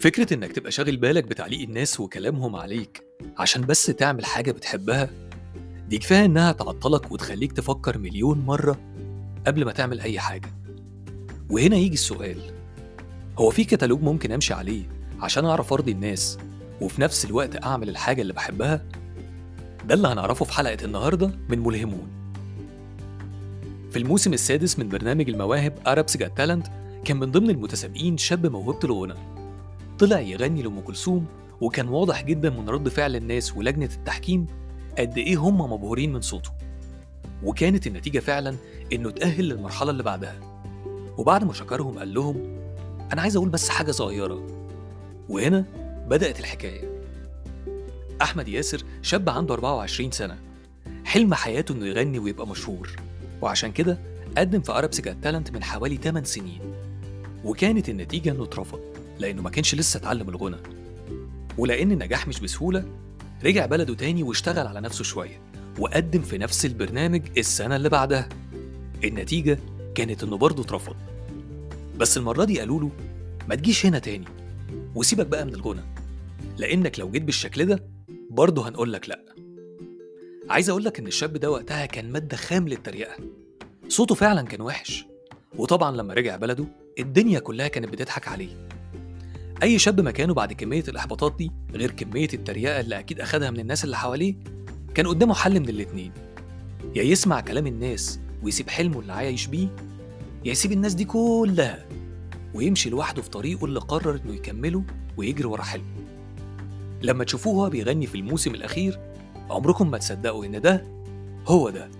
فكرة إنك تبقى شاغل بالك بتعليق الناس وكلامهم عليك عشان بس تعمل حاجة بتحبها؟ دي كفاية إنها تعطلك وتخليك تفكر مليون مرة قبل ما تعمل أي حاجة. وهنا يجي السؤال هو في كتالوج ممكن أمشي عليه عشان أعرف أرضي الناس وفي نفس الوقت أعمل الحاجة اللي بحبها؟ ده اللي هنعرفه في حلقة النهاردة من ملهمون. في الموسم السادس من برنامج المواهب Arabs Got Talent كان من ضمن المتسابقين شاب موهبة الغنى. طلع يغني لأم كلثوم وكان واضح جدا من رد فعل الناس ولجنة التحكيم قد إيه هم مبهورين من صوته. وكانت النتيجة فعلا إنه تأهل للمرحلة اللي بعدها. وبعد ما شكرهم قال لهم أنا عايز أقول بس حاجة صغيرة. وهنا بدأت الحكاية. أحمد ياسر شاب عنده 24 سنة حلم حياته إنه يغني ويبقى مشهور. وعشان كده قدم في أرابس جات تالنت من حوالي 8 سنين. وكانت النتيجة إنه اترفض. لأنه ما كانش لسه اتعلم الغنى. ولأن النجاح مش بسهولة رجع بلده تاني واشتغل على نفسه شوية وقدم في نفس البرنامج السنة اللي بعدها. النتيجة كانت إنه برضه اترفض. بس المرة دي قالوا له ما تجيش هنا تاني وسيبك بقى من الغنى لأنك لو جيت بالشكل ده برضه هنقول لك لأ. عايز أقول لك إن الشاب ده وقتها كان مادة خام للتريقة. صوته فعلا كان وحش. وطبعا لما رجع بلده الدنيا كلها كانت بتضحك عليه. أي شاب مكانه بعد كمية الإحباطات دي غير كمية التريقة اللي أكيد أخدها من الناس اللي حواليه كان قدامه حل من الاتنين. يا يسمع كلام الناس ويسيب حلمه اللي عايش بيه يا يسيب الناس دي كلها ويمشي لوحده في طريقه اللي قرر إنه يكمله ويجري ورا حلمه. لما تشوفوه وهو بيغني في الموسم الأخير عمركم ما تصدقوا إن ده هو ده.